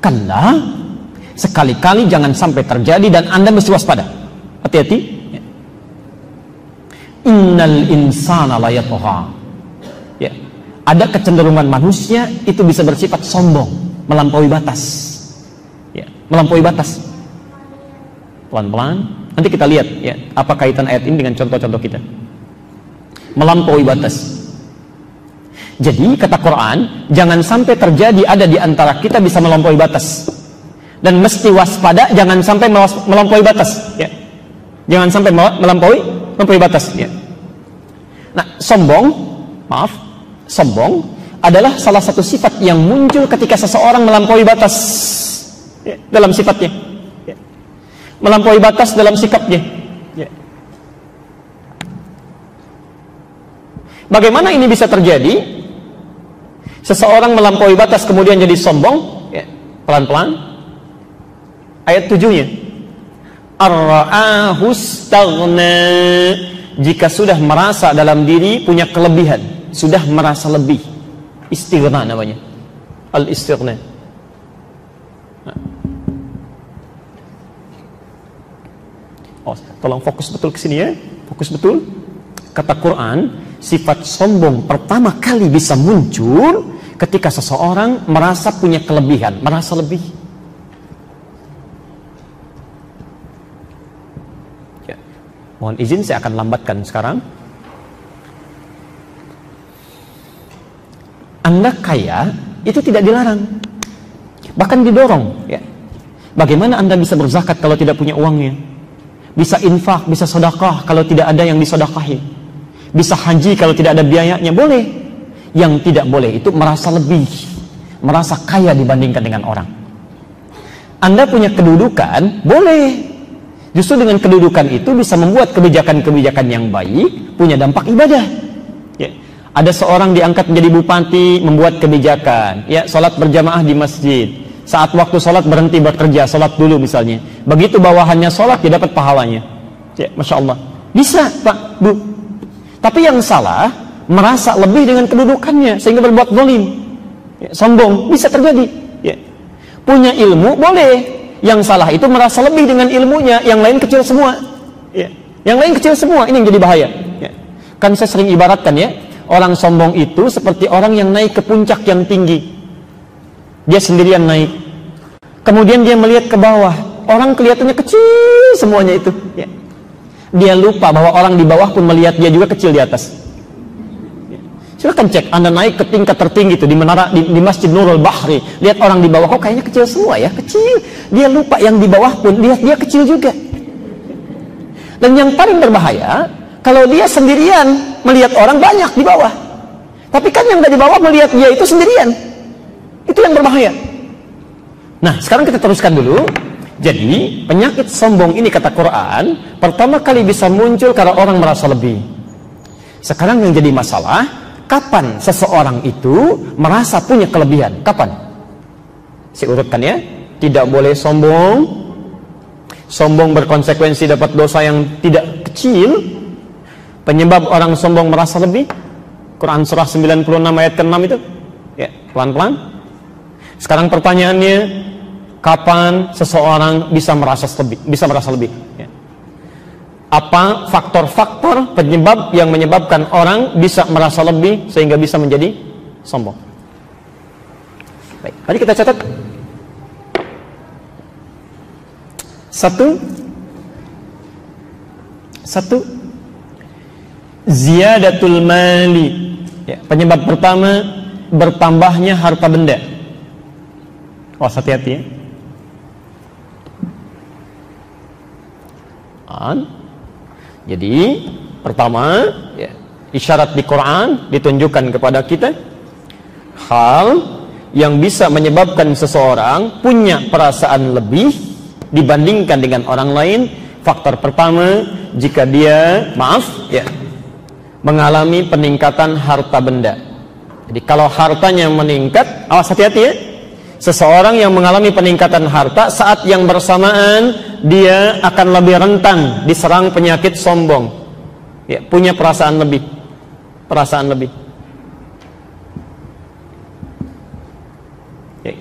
Kalla, sekali-kali jangan sampai terjadi dan Anda mesti waspada. Hati-hati. Innal insana layatha. Ya. Ada kecenderungan manusia itu bisa bersifat sombong, melampaui batas. Ya, melampaui batas. Pelan-pelan. Nanti kita lihat ya, apa kaitan ayat ini dengan contoh-contoh kita. Melampaui batas. Jadi kata Quran, jangan sampai terjadi ada di antara kita bisa melampaui batas. Dan mesti waspada jangan sampai melampaui batas, ya. Jangan sampai melampaui melampaui batas, ya. Nah, sombong, maaf, sombong adalah salah satu sifat yang muncul ketika seseorang melampaui batas ya, dalam sifatnya. Ya. Melampaui batas dalam sikapnya. Ya. Bagaimana ini bisa terjadi? Seseorang melampaui batas kemudian jadi sombong, ya, pelan-pelan. Ayat tujuhnya. Jika sudah merasa dalam diri punya kelebihan, sudah merasa lebih. Istighna namanya. Al-istighna. Oh, tolong fokus betul ke sini ya. Fokus betul. Kata Quran, sifat sombong pertama kali bisa muncul ketika seseorang merasa punya kelebihan, merasa lebih. Ya. Mohon izin saya akan lambatkan sekarang. Anda kaya itu tidak dilarang, bahkan didorong. Ya. Bagaimana Anda bisa berzakat kalau tidak punya uangnya? Bisa infak, bisa sedekah kalau tidak ada yang disedekahi bisa haji kalau tidak ada biayanya boleh. Yang tidak boleh itu merasa lebih merasa kaya dibandingkan dengan orang. Anda punya kedudukan boleh. Justru dengan kedudukan itu bisa membuat kebijakan-kebijakan yang baik punya dampak ibadah. Ya. ada seorang diangkat menjadi bupati membuat kebijakan. Ya sholat berjamaah di masjid. Saat waktu sholat berhenti bekerja sholat dulu misalnya. Begitu bawahannya sholat dia dapat pahalanya. Ya, Masya Allah. Bisa Pak Bu tapi yang salah merasa lebih dengan kedudukannya sehingga berbuat zalim. Ya, sombong bisa terjadi. Ya. Punya ilmu boleh. Yang salah itu merasa lebih dengan ilmunya, yang lain kecil semua. Ya. Yang lain kecil semua, ini yang jadi bahaya. Ya. Kan saya sering ibaratkan ya, orang sombong itu seperti orang yang naik ke puncak yang tinggi. Dia sendirian naik. Kemudian dia melihat ke bawah, orang kelihatannya kecil semuanya itu. Ya dia lupa bahwa orang di bawah pun melihat dia juga kecil di atas. Silahkan cek, Anda naik ke tingkat tertinggi itu di menara di, di Masjid Nurul Bahri, lihat orang di bawah kok kayaknya kecil semua ya, kecil. Dia lupa yang di bawah pun lihat dia kecil juga. Dan yang paling berbahaya, kalau dia sendirian melihat orang banyak di bawah. Tapi kan yang di bawah melihat dia itu sendirian. Itu yang berbahaya. Nah, sekarang kita teruskan dulu. Jadi penyakit sombong ini kata Quran pertama kali bisa muncul karena orang merasa lebih. Sekarang yang jadi masalah, kapan seseorang itu merasa punya kelebihan? Kapan? Saya urutkan ya. Tidak boleh sombong. Sombong berkonsekuensi dapat dosa yang tidak kecil. Penyebab orang sombong merasa lebih. Quran surah 96 ayat ke-6 itu. Ya, pelan-pelan. Sekarang pertanyaannya, kapan seseorang bisa merasa lebih bisa merasa lebih? Ya. apa faktor-faktor penyebab yang menyebabkan orang bisa merasa lebih sehingga bisa menjadi sombong? Baik mari kita catat. Satu. Satu. Ziyadatul mali. Ya, penyebab pertama bertambahnya harta benda. Oh, hati-hati ya. Quran. Jadi pertama ya, isyarat di Quran ditunjukkan kepada kita hal yang bisa menyebabkan seseorang punya perasaan lebih dibandingkan dengan orang lain. Faktor pertama jika dia maaf ya mengalami peningkatan harta benda. Jadi kalau hartanya meningkat, awas hati-hati ya Seseorang yang mengalami peningkatan harta saat yang bersamaan dia akan lebih rentan diserang penyakit sombong. Ya, punya perasaan lebih. Perasaan lebih. Ya.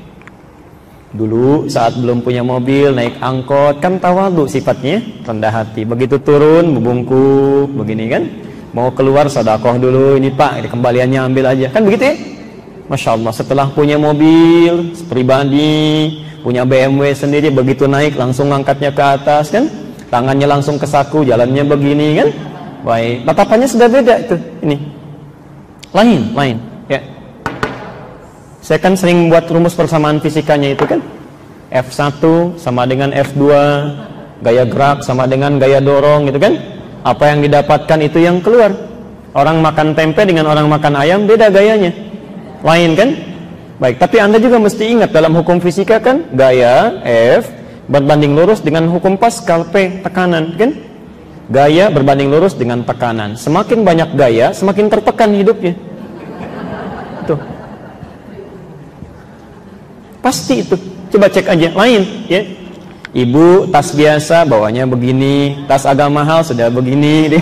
Dulu saat belum punya mobil, naik angkot, kan tawadu sifatnya, rendah hati. Begitu turun, membungkuk, begini kan. Mau keluar sodakoh dulu, ini pak, kembaliannya ambil aja. Kan begitu ya? Masya Allah, setelah punya mobil, pribadi, punya BMW sendiri, begitu naik langsung angkatnya ke atas kan. Tangannya langsung ke saku, jalannya begini kan. Baik, tatapannya sudah beda itu. Ini. Lain, lain. Ya. Saya kan sering buat rumus persamaan fisikanya itu kan. F1 sama dengan F2, gaya gerak sama dengan gaya dorong gitu kan. Apa yang didapatkan itu yang keluar. Orang makan tempe dengan orang makan ayam beda gayanya. Lain kan? Baik, tapi Anda juga mesti ingat dalam hukum fisika kan gaya F berbanding lurus dengan hukum Pascal P tekanan kan? Gaya berbanding lurus dengan tekanan. Semakin banyak gaya, semakin tertekan hidupnya. Tuh. Pasti itu. Coba cek aja. Lain, ya. Ibu tas biasa bawanya begini, tas agak mahal sudah begini.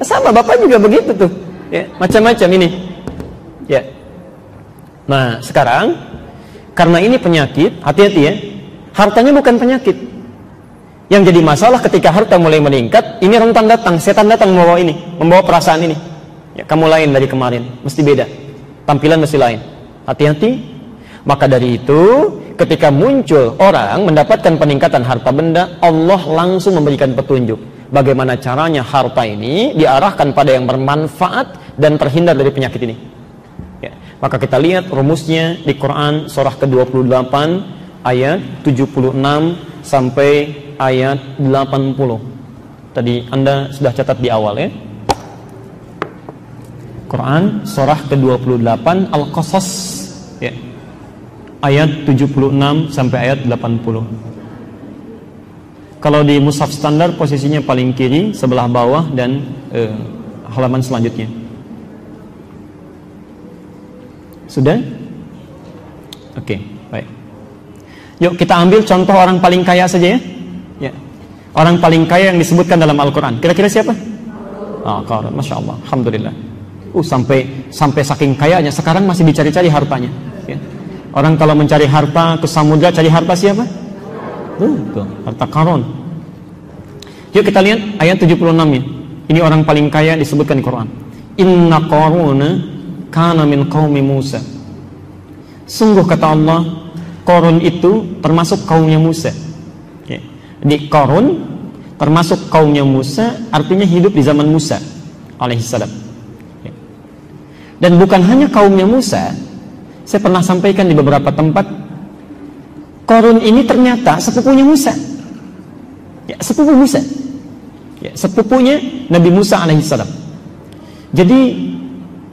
Sama bapak juga begitu tuh. Ya, macam-macam ini. Nah, sekarang karena ini penyakit, hati-hati ya. Hartanya bukan penyakit. Yang jadi masalah ketika harta mulai meningkat, ini rentan datang, setan datang membawa ini, membawa perasaan ini. Ya, kamu lain dari kemarin, mesti beda. Tampilan mesti lain. Hati-hati maka dari itu, ketika muncul orang mendapatkan peningkatan harta benda, Allah langsung memberikan petunjuk. Bagaimana caranya harta ini diarahkan pada yang bermanfaat dan terhindar dari penyakit ini. Maka kita lihat rumusnya di Quran surah ke-28 ayat 76 sampai ayat 80. Tadi Anda sudah catat di awal ya. Quran surah ke-28 Al-Qasas ya ayat 76 sampai ayat 80. Kalau di mushaf standar posisinya paling kiri sebelah bawah dan eh, halaman selanjutnya. Sudah? Oke, okay, baik. Yuk kita ambil contoh orang paling kaya saja ya. Ya. Orang paling kaya yang disebutkan dalam Al-Quran. Kira-kira siapa? Oh, Qarun. Masya Allah. Alhamdulillah. Uh, sampai sampai saking kayanya sekarang masih dicari-cari hartanya. Ya. Orang kalau mencari harta ke samudra cari harta siapa? Tuh, harta karun. Yuk kita lihat ayat 76 nya. Ini orang paling kaya disebutkan di Quran. Inna qaruna kana min qaumi Musa. Sungguh kata Allah, Korun itu termasuk kaumnya Musa. Ya. Di Korun termasuk kaumnya Musa, artinya hidup di zaman Musa alaihissalam. Ya. Dan bukan hanya kaumnya Musa, saya pernah sampaikan di beberapa tempat Korun ini ternyata sepupunya Musa ya, sepupu Musa ya, sepupunya Nabi Musa alaihissalam jadi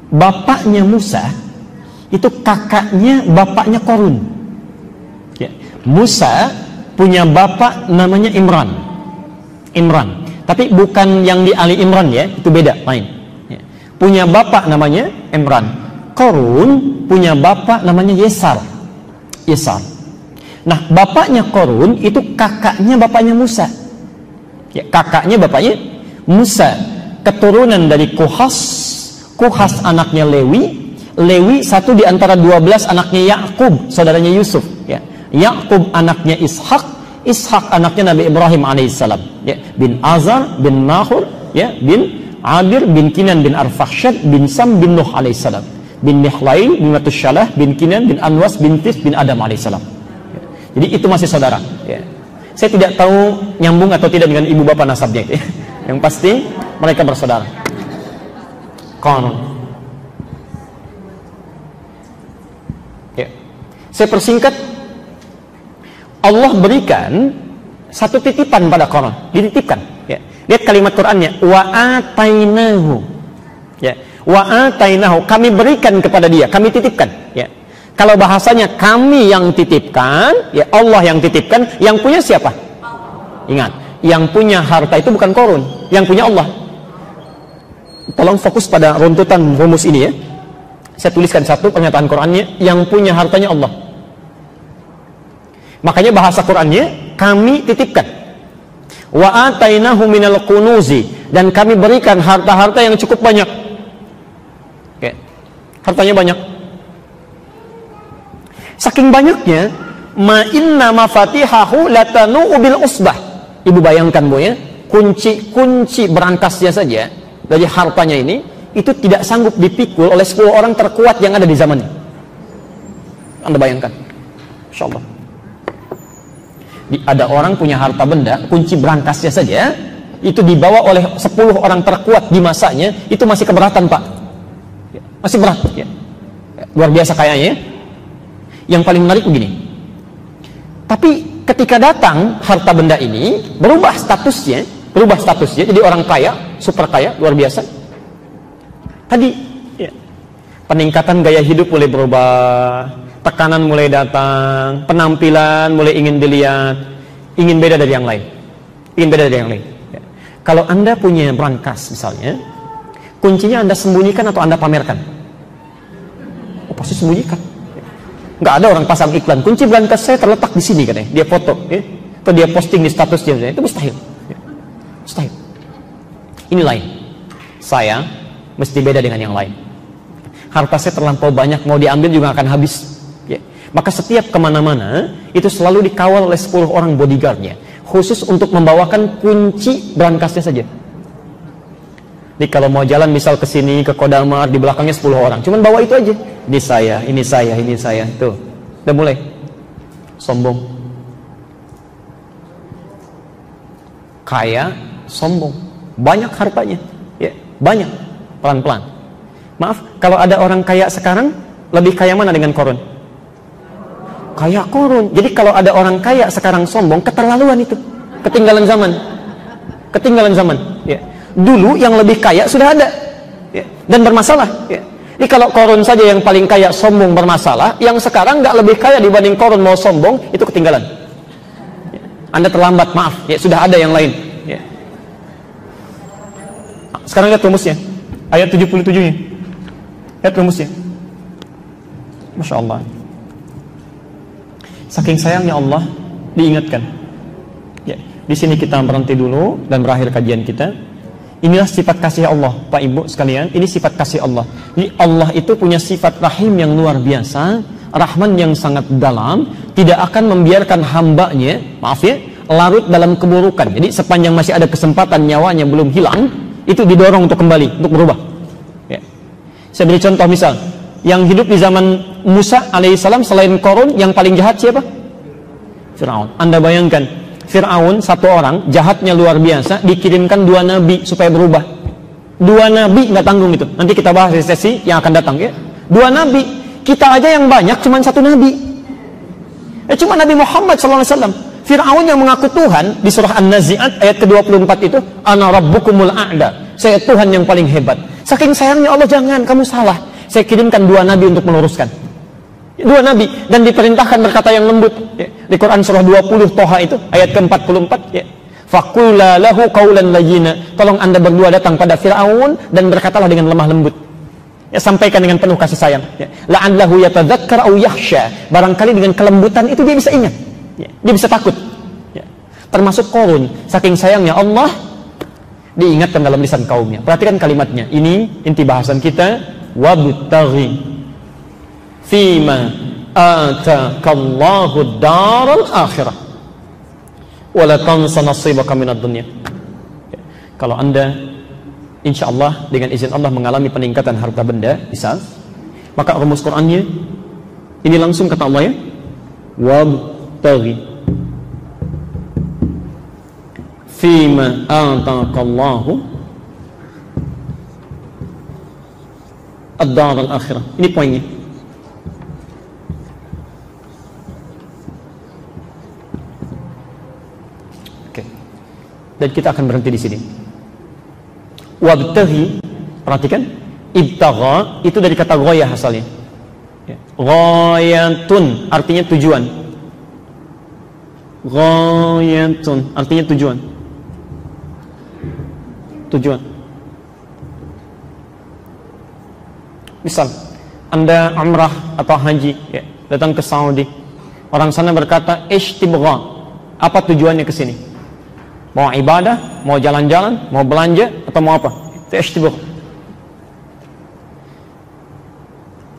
bapaknya Musa itu kakaknya bapaknya Korun ya, Musa punya bapak namanya Imran Imran tapi bukan yang di Ali Imran ya itu beda lain ya. punya bapak namanya Imran Korun punya bapak namanya Yesar. Yesar. Nah, bapaknya Korun itu kakaknya bapaknya Musa. Ya, kakaknya bapaknya Musa. Keturunan dari Kuhas. Kuhas anaknya Lewi. Lewi satu di antara dua belas anaknya Yakub, saudaranya Yusuf. Ya. Yakub anaknya Ishak. Ishak anaknya Nabi Ibrahim alaihissalam. Ya. Bin Azar, bin Nahur, ya. bin Abir, bin Kinan, bin Arfakshad, bin Sam, bin Nuh alaihissalam bin Mihlail bin Matusyalah bin Kinan bin Anwas bin Tis bin Adam alaihissalam. Jadi itu masih saudara. Ya. Saya tidak tahu nyambung atau tidak dengan ibu bapak nasabnya. Ya. Yang pasti mereka bersaudara. Konon. Ya. Saya persingkat. Allah berikan satu titipan pada konon. Dititipkan. Ya. Lihat kalimat Qurannya. Wa atainahu. Ya wa atainahu kami berikan kepada dia kami titipkan ya kalau bahasanya kami yang titipkan ya Allah yang titipkan yang punya siapa ingat yang punya harta itu bukan korun yang punya Allah tolong fokus pada runtutan rumus ini ya. Saya tuliskan satu pernyataan Qurannya yang punya hartanya Allah. Makanya bahasa Qurannya kami titipkan. Wa atainahu minal kunuzi. Dan kami berikan harta-harta yang cukup banyak. Hartanya banyak. Saking banyaknya, ma inna mafatihahu latanu bil usbah. Ibu bayangkan Bu ya, kunci-kunci berangkasnya saja dari hartanya ini itu tidak sanggup dipikul oleh 10 orang terkuat yang ada di zamannya. Anda bayangkan. Insyaallah. Ada orang punya harta benda, kunci berangkasnya saja itu dibawa oleh 10 orang terkuat di masanya, itu masih keberatan, Pak. Masih berat, ya. Luar biasa kayaknya ya. Yang paling menarik begini. Tapi ketika datang harta benda ini berubah statusnya, berubah statusnya jadi orang kaya, super kaya, luar biasa. Tadi ya, peningkatan gaya hidup mulai berubah, tekanan mulai datang, penampilan mulai ingin dilihat, ingin beda dari yang lain. Ingin beda dari yang lain. Ya. Kalau Anda punya brankas misalnya, kuncinya Anda sembunyikan atau Anda pamerkan? Oh, pasti sembunyikan. Nggak ada orang pasang iklan. Kunci brankas saya terletak di sini katanya. Dia foto, ya. atau dia posting di status dia. Itu mustahil. Ya. Mustahil. Ini lain. Saya mesti beda dengan yang lain. Harta saya terlampau banyak, mau diambil juga akan habis. Ya. Maka setiap ke mana-mana, itu selalu dikawal oleh 10 orang bodyguardnya. Khusus untuk membawakan kunci berangkasnya saja. Jadi kalau mau jalan misal ke sini, ke Kodamar, di belakangnya 10 orang. Cuman bawa itu aja. Ini saya, ini saya, ini saya. Tuh, udah mulai. Sombong. Kaya, sombong. Banyak hartanya. Ya, banyak. Pelan-pelan. Maaf, kalau ada orang kaya sekarang, lebih kaya mana dengan korun? Kaya korun. Jadi kalau ada orang kaya sekarang sombong, keterlaluan itu. Ketinggalan zaman. Ketinggalan zaman. Ya. Dulu yang lebih kaya sudah ada. Ya. Dan bermasalah. Ya. Jadi kalau korun saja yang paling kaya sombong bermasalah, yang sekarang nggak lebih kaya dibanding korun mau sombong, itu ketinggalan. Ya. Anda terlambat, maaf. Ya, sudah ada yang lain. Sekarang lihat rumusnya. Ayat 77-nya. Lihat rumusnya. Masya Allah. Saking sayangnya Allah diingatkan. Ya, di sini kita berhenti dulu dan berakhir kajian kita. Inilah sifat kasih Allah, Pak Ibu sekalian. Ini sifat kasih Allah. Jadi Allah itu punya sifat rahim yang luar biasa, rahman yang sangat dalam, tidak akan membiarkan hambanya, maaf ya, larut dalam keburukan. Jadi sepanjang masih ada kesempatan nyawanya belum hilang, itu didorong untuk kembali, untuk berubah. Ya. Saya beri contoh misal, yang hidup di zaman Musa alaihissalam selain Korun yang paling jahat siapa? Fir'aun. Anda bayangkan, Fir'aun satu orang jahatnya luar biasa dikirimkan dua nabi supaya berubah dua nabi nggak tanggung itu nanti kita bahas di sesi yang akan datang ya dua nabi kita aja yang banyak cuma satu nabi eh cuma Nabi Muhammad SAW Fir'aun yang mengaku Tuhan di surah An-Nazi'at ayat ke-24 itu ana rabbukumul a'da. Saya Tuhan yang paling hebat. Saking sayangnya Allah jangan kamu salah. Saya kirimkan dua nabi untuk meluruskan. Dua nabi dan diperintahkan berkata yang lembut. Ya. di Quran surah 20 Toha itu ayat ke-44 ya. Faqula lahu qaulan layyina tolong anda berdua datang pada Firaun dan berkatalah dengan lemah lembut. Ya sampaikan dengan penuh kasih sayang. Ya la'allahu yatadzakkar au yakhsha. Barangkali dengan kelembutan itu dia bisa ingat ya. dia bisa takut. Ya. termasuk korun. Saking sayangnya Allah diingatkan dalam lisan kaumnya. Perhatikan kalimatnya. Ini inti bahasan kita. Wabtaghi fima atakallahu daral akhirah. Wala tansa nasibaka minad dunya. Kalau anda insya Allah dengan izin Allah mengalami peningkatan harta benda misal maka rumus Qurannya ini langsung kata Allah ya. Wabtaghi fima atakallahu ad-dar al-akhirah ini poinnya dan kita akan berhenti di sini. Wabtaghi, perhatikan, ibtagha itu dari kata ghayah asalnya. Ya. Ghayatun artinya tujuan. Ghayatun artinya tujuan. Tujuan. Misal, Anda umrah atau haji, ya, datang ke Saudi. Orang sana berkata, "Ishtibgha." Apa tujuannya ke sini? Mau ibadah, mau jalan-jalan, mau belanja, atau mau apa? Itu ishtibah.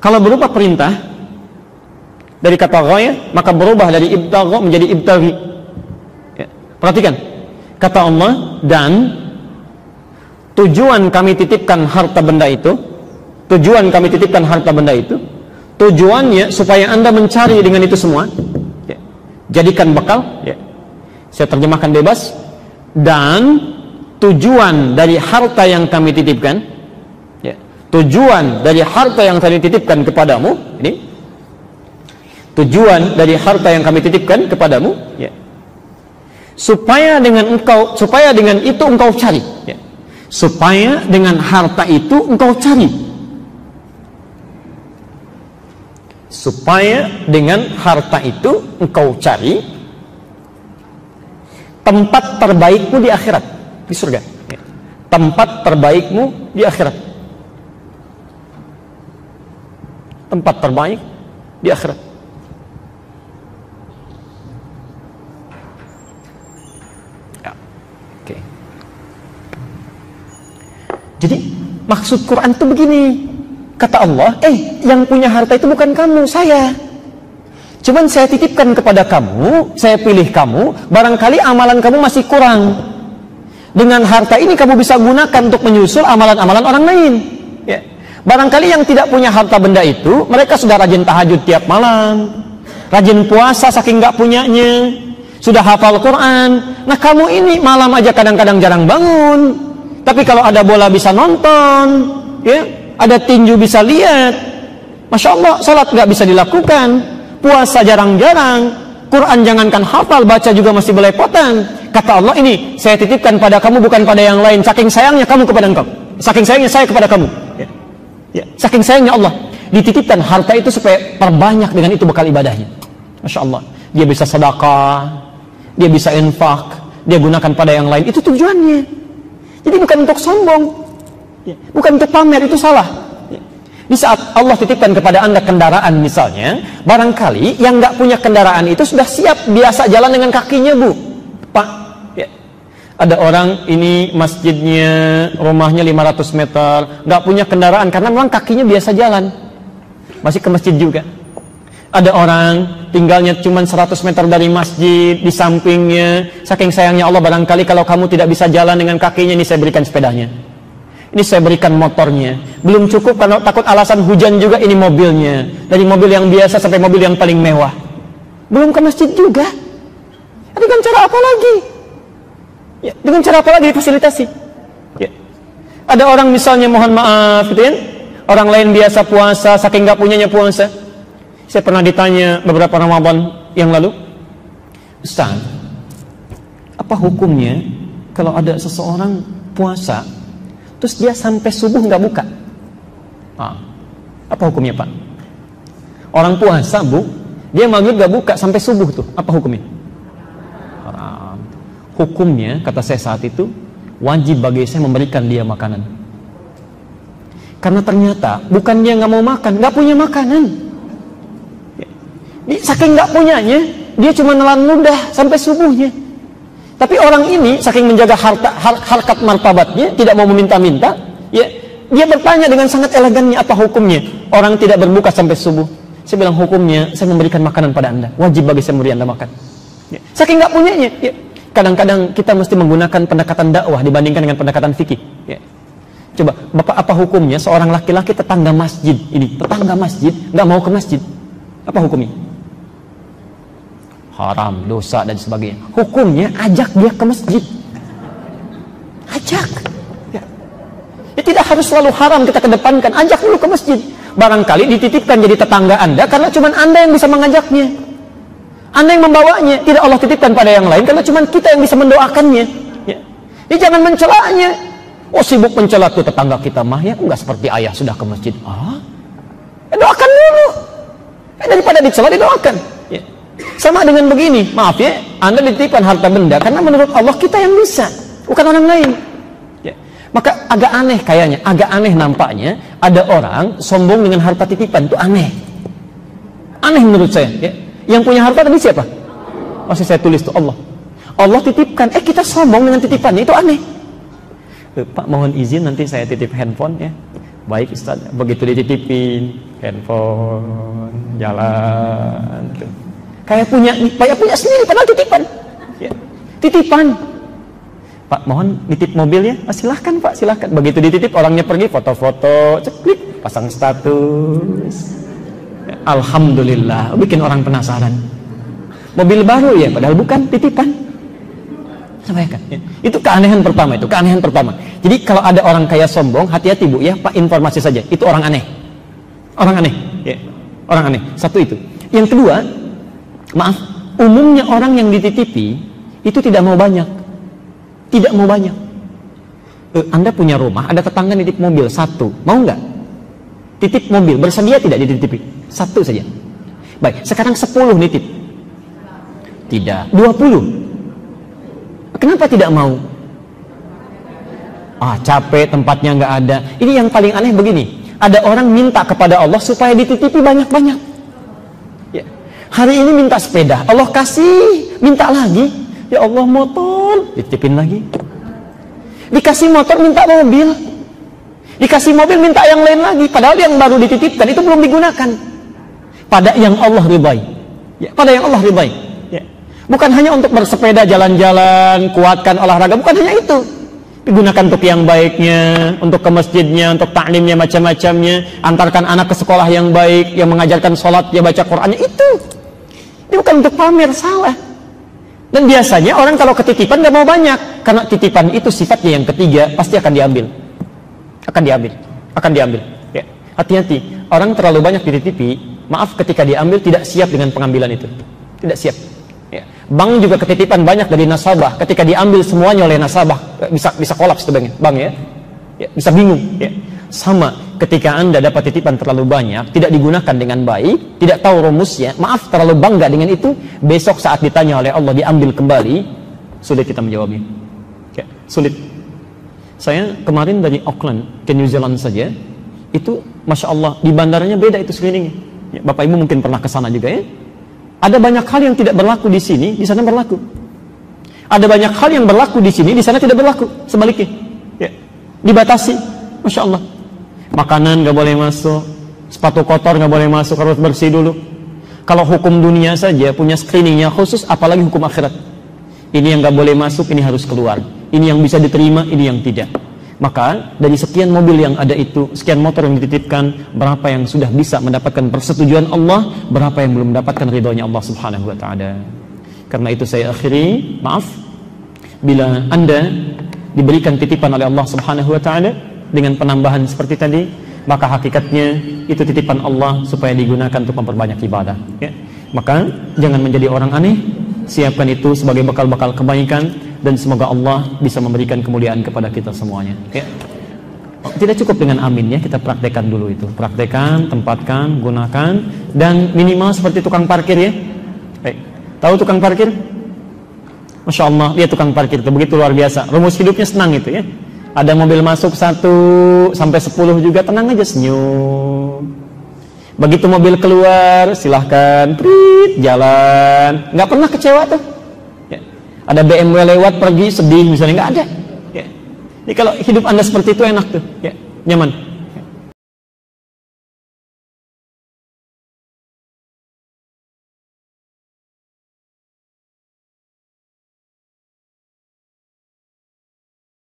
Kalau berupa perintah, dari kata ghaya maka berubah dari ibtagha menjadi ibtaghi ya. perhatikan kata Allah dan tujuan kami titipkan harta benda itu tujuan kami titipkan harta benda itu tujuannya supaya anda mencari dengan itu semua ya. jadikan bekal ya. saya terjemahkan bebas dan tujuan dari harta yang kami titipkan ya. tujuan dari harta yang kami titipkan kepadamu ini tujuan dari harta yang kami titipkan kepadamu ya supaya dengan engkau supaya dengan itu engkau cari ya. supaya dengan harta itu engkau cari supaya dengan harta itu engkau cari tempat terbaikmu di akhirat di surga ya. tempat terbaikmu di akhirat tempat terbaik di akhirat Jadi maksud Quran itu begini. Kata Allah, eh yang punya harta itu bukan kamu, saya. Cuman saya titipkan kepada kamu, saya pilih kamu, barangkali amalan kamu masih kurang. Dengan harta ini kamu bisa gunakan untuk menyusul amalan-amalan orang lain. Ya. Barangkali yang tidak punya harta benda itu, mereka sudah rajin tahajud tiap malam, rajin puasa saking nggak punyanya, sudah hafal Quran. Nah kamu ini malam aja kadang-kadang jarang bangun, tapi kalau ada bola bisa nonton, ya, ada tinju bisa lihat. Masya Allah, sholat nggak bisa dilakukan, puasa jarang-jarang, Quran jangankan hafal, baca juga masih belepotan. Kata Allah ini, saya titipkan pada kamu bukan pada yang lain. Saking sayangnya kamu kepada engkau. Saking sayangnya saya kepada kamu. Ya. Ya. Saking sayangnya Allah. Dititipkan harta itu supaya perbanyak dengan itu bekal ibadahnya. Masya Allah. Dia bisa sedekah, dia bisa infak, dia gunakan pada yang lain. Itu tujuannya. Jadi bukan untuk sombong, ya. bukan untuk pamer itu salah. Ya. Di saat Allah titipkan kepada anda kendaraan misalnya, barangkali yang nggak punya kendaraan itu sudah siap biasa jalan dengan kakinya bu, pak. Ya. Ada orang ini masjidnya rumahnya 500 meter, nggak punya kendaraan karena memang kakinya biasa jalan, masih ke masjid juga. Ada orang tinggalnya cuma 100 meter dari masjid, di sampingnya. Saking sayangnya Allah barangkali kalau kamu tidak bisa jalan dengan kakinya, ini saya berikan sepedanya. Ini saya berikan motornya. Belum cukup karena takut alasan hujan juga ini mobilnya. Dari mobil yang biasa sampai mobil yang paling mewah. Belum ke masjid juga. Dengan cara apa lagi? Ya, dengan cara apa lagi difasilitasi? Ya. Ada orang misalnya mohon maaf gitu ya. Orang lain biasa puasa, saking nggak punyanya puasa saya pernah ditanya beberapa Ramadan yang lalu, Ustaz, apa hukumnya kalau ada seseorang puasa, terus dia sampai subuh nggak buka? Ah, apa hukumnya Pak? Orang puasa bu, dia maghrib nggak buka sampai subuh tuh, apa hukumnya? Haram. Hukumnya kata saya saat itu wajib bagi saya memberikan dia makanan. Karena ternyata bukan dia nggak mau makan, nggak punya makanan saking nggak punyanya, dia cuma nelan mudah sampai subuhnya. Tapi orang ini saking menjaga harta har, harkat martabatnya, tidak mau meminta-minta, ya dia bertanya dengan sangat elegannya apa hukumnya. Orang tidak berbuka sampai subuh. Saya bilang hukumnya, saya memberikan makanan pada anda. Wajib bagi saya memberi anda makan. Ya. Saking nggak punyanya, ya. kadang-kadang kita mesti menggunakan pendekatan dakwah dibandingkan dengan pendekatan fikih. Ya. Coba, bapak apa hukumnya seorang laki-laki tetangga masjid ini, tetangga masjid nggak mau ke masjid, apa hukumnya? Haram, dosa dan sebagainya. Hukumnya ajak dia ke masjid. Ajak. Ya. ya tidak harus selalu haram kita kedepankan. Ajak dulu ke masjid. Barangkali dititipkan jadi tetangga Anda karena cuma Anda yang bisa mengajaknya. Anda yang membawanya. Tidak Allah titipkan pada yang lain karena cuma kita yang bisa mendoakannya. Ya. Ya jangan mencelanya. Oh sibuk mencela tuh tetangga kita mah ya enggak seperti ayah sudah ke masjid. Ah, ya, doakan dulu. Ya, daripada dicela didoakan. Sama dengan begini, maaf ya, Anda dititipkan harta benda karena menurut Allah kita yang bisa, bukan orang lain. Ya. Maka agak aneh kayaknya, agak aneh nampaknya ada orang sombong dengan harta titipan itu aneh. Aneh menurut saya. Ya. Yang punya harta tadi siapa? Masih saya tulis tuh Allah. Allah titipkan, eh kita sombong dengan titipannya itu aneh. Eh, Pak mohon izin nanti saya titip handphone ya baik Ustaz begitu dititipin handphone jalan tuh. Kayak punya kayak punya sendiri padahal titipan. Ya. titipan. Pak mohon nitip mobilnya oh, silahkan Pak silahkan. Begitu dititip orangnya pergi foto-foto ceklik pasang status. Ya, Alhamdulillah bikin orang penasaran. Mobil baru ya padahal bukan titipan. Sampaikan ya. itu keanehan pertama itu keanehan pertama. Jadi kalau ada orang kaya sombong hati-hati bu ya. Pak informasi saja. Itu orang aneh. Orang aneh ya. Orang aneh. Satu itu. Yang kedua maaf umumnya orang yang dititipi itu tidak mau banyak. Tidak mau banyak. Eh, anda punya rumah ada tetangga nitip mobil satu. Mau nggak? Titip mobil bersedia tidak dititipi satu saja. Baik sekarang sepuluh nitip. Tidak. Dua puluh. Kenapa tidak mau? Ah, capek tempatnya nggak ada. Ini yang paling aneh begini. Ada orang minta kepada Allah supaya dititipi banyak-banyak. Ya. Hari ini minta sepeda, Allah kasih, minta lagi. Ya Allah motor, dititipin lagi. Dikasih motor minta mobil. Dikasih mobil minta yang lain lagi. Padahal yang baru dititipkan itu belum digunakan. Pada yang Allah ribai. Ya, pada yang Allah ribai. Bukan hanya untuk bersepeda jalan-jalan, kuatkan olahraga, bukan hanya itu. Digunakan untuk yang baiknya, untuk ke masjidnya, untuk taklimnya macam-macamnya, antarkan anak ke sekolah yang baik, yang mengajarkan sholat, dia baca Qurannya itu. Ini bukan untuk pamer, salah. Dan biasanya orang kalau ketitipan gak mau banyak, karena titipan itu sifatnya yang ketiga pasti akan diambil, akan diambil, akan diambil. Ya. Hati-hati, orang terlalu banyak dititipi, maaf ketika diambil tidak siap dengan pengambilan itu, tidak siap. Ya. Bank juga ketitipan banyak dari nasabah. Ketika diambil semuanya oleh nasabah, bisa bisa kolaps itu bank, bank ya. ya. Bisa bingung. Ya. Sama ketika anda dapat titipan terlalu banyak, tidak digunakan dengan baik, tidak tahu rumusnya, maaf terlalu bangga dengan itu, besok saat ditanya oleh Allah diambil kembali, sulit kita menjawabnya. Ya, sulit. Saya kemarin dari Auckland ke New Zealand saja, itu masya Allah di bandaranya beda itu sekelilingnya. Ya, Bapak Ibu mungkin pernah ke sana juga ya ada banyak hal yang tidak berlaku di sini, di sana berlaku. Ada banyak hal yang berlaku di sini, di sana tidak berlaku. Sebaliknya, ya. dibatasi. Masya Allah. Makanan nggak boleh masuk, sepatu kotor nggak boleh masuk, harus bersih dulu. Kalau hukum dunia saja punya screeningnya khusus, apalagi hukum akhirat. Ini yang nggak boleh masuk, ini harus keluar. Ini yang bisa diterima, ini yang tidak. Maka dari sekian mobil yang ada itu, sekian motor yang dititipkan, berapa yang sudah bisa mendapatkan persetujuan Allah, berapa yang belum mendapatkan ridhonya Allah Subhanahu wa taala. Karena itu saya akhiri, maaf bila Anda diberikan titipan oleh Allah Subhanahu wa taala dengan penambahan seperti tadi, maka hakikatnya itu titipan Allah supaya digunakan untuk memperbanyak ibadah, ya. Maka jangan menjadi orang aneh, siapkan itu sebagai bekal-bekal kebaikan dan semoga Allah bisa memberikan kemuliaan kepada kita semuanya. Ya. Tidak cukup dengan amin ya, kita praktekkan dulu itu. Praktekkan, tempatkan, gunakan dan minimal seperti tukang parkir ya. Baik. Tahu tukang parkir? Masya Allah, dia tukang parkir itu begitu luar biasa. Rumus hidupnya senang itu ya. Ada mobil masuk satu sampai sepuluh juga tenang aja senyum. Begitu mobil keluar, silahkan, prit, jalan. Nggak pernah kecewa tuh ada BMW lewat pergi sedih misalnya nggak ada ya. jadi kalau hidup anda seperti itu enak tuh ya nyaman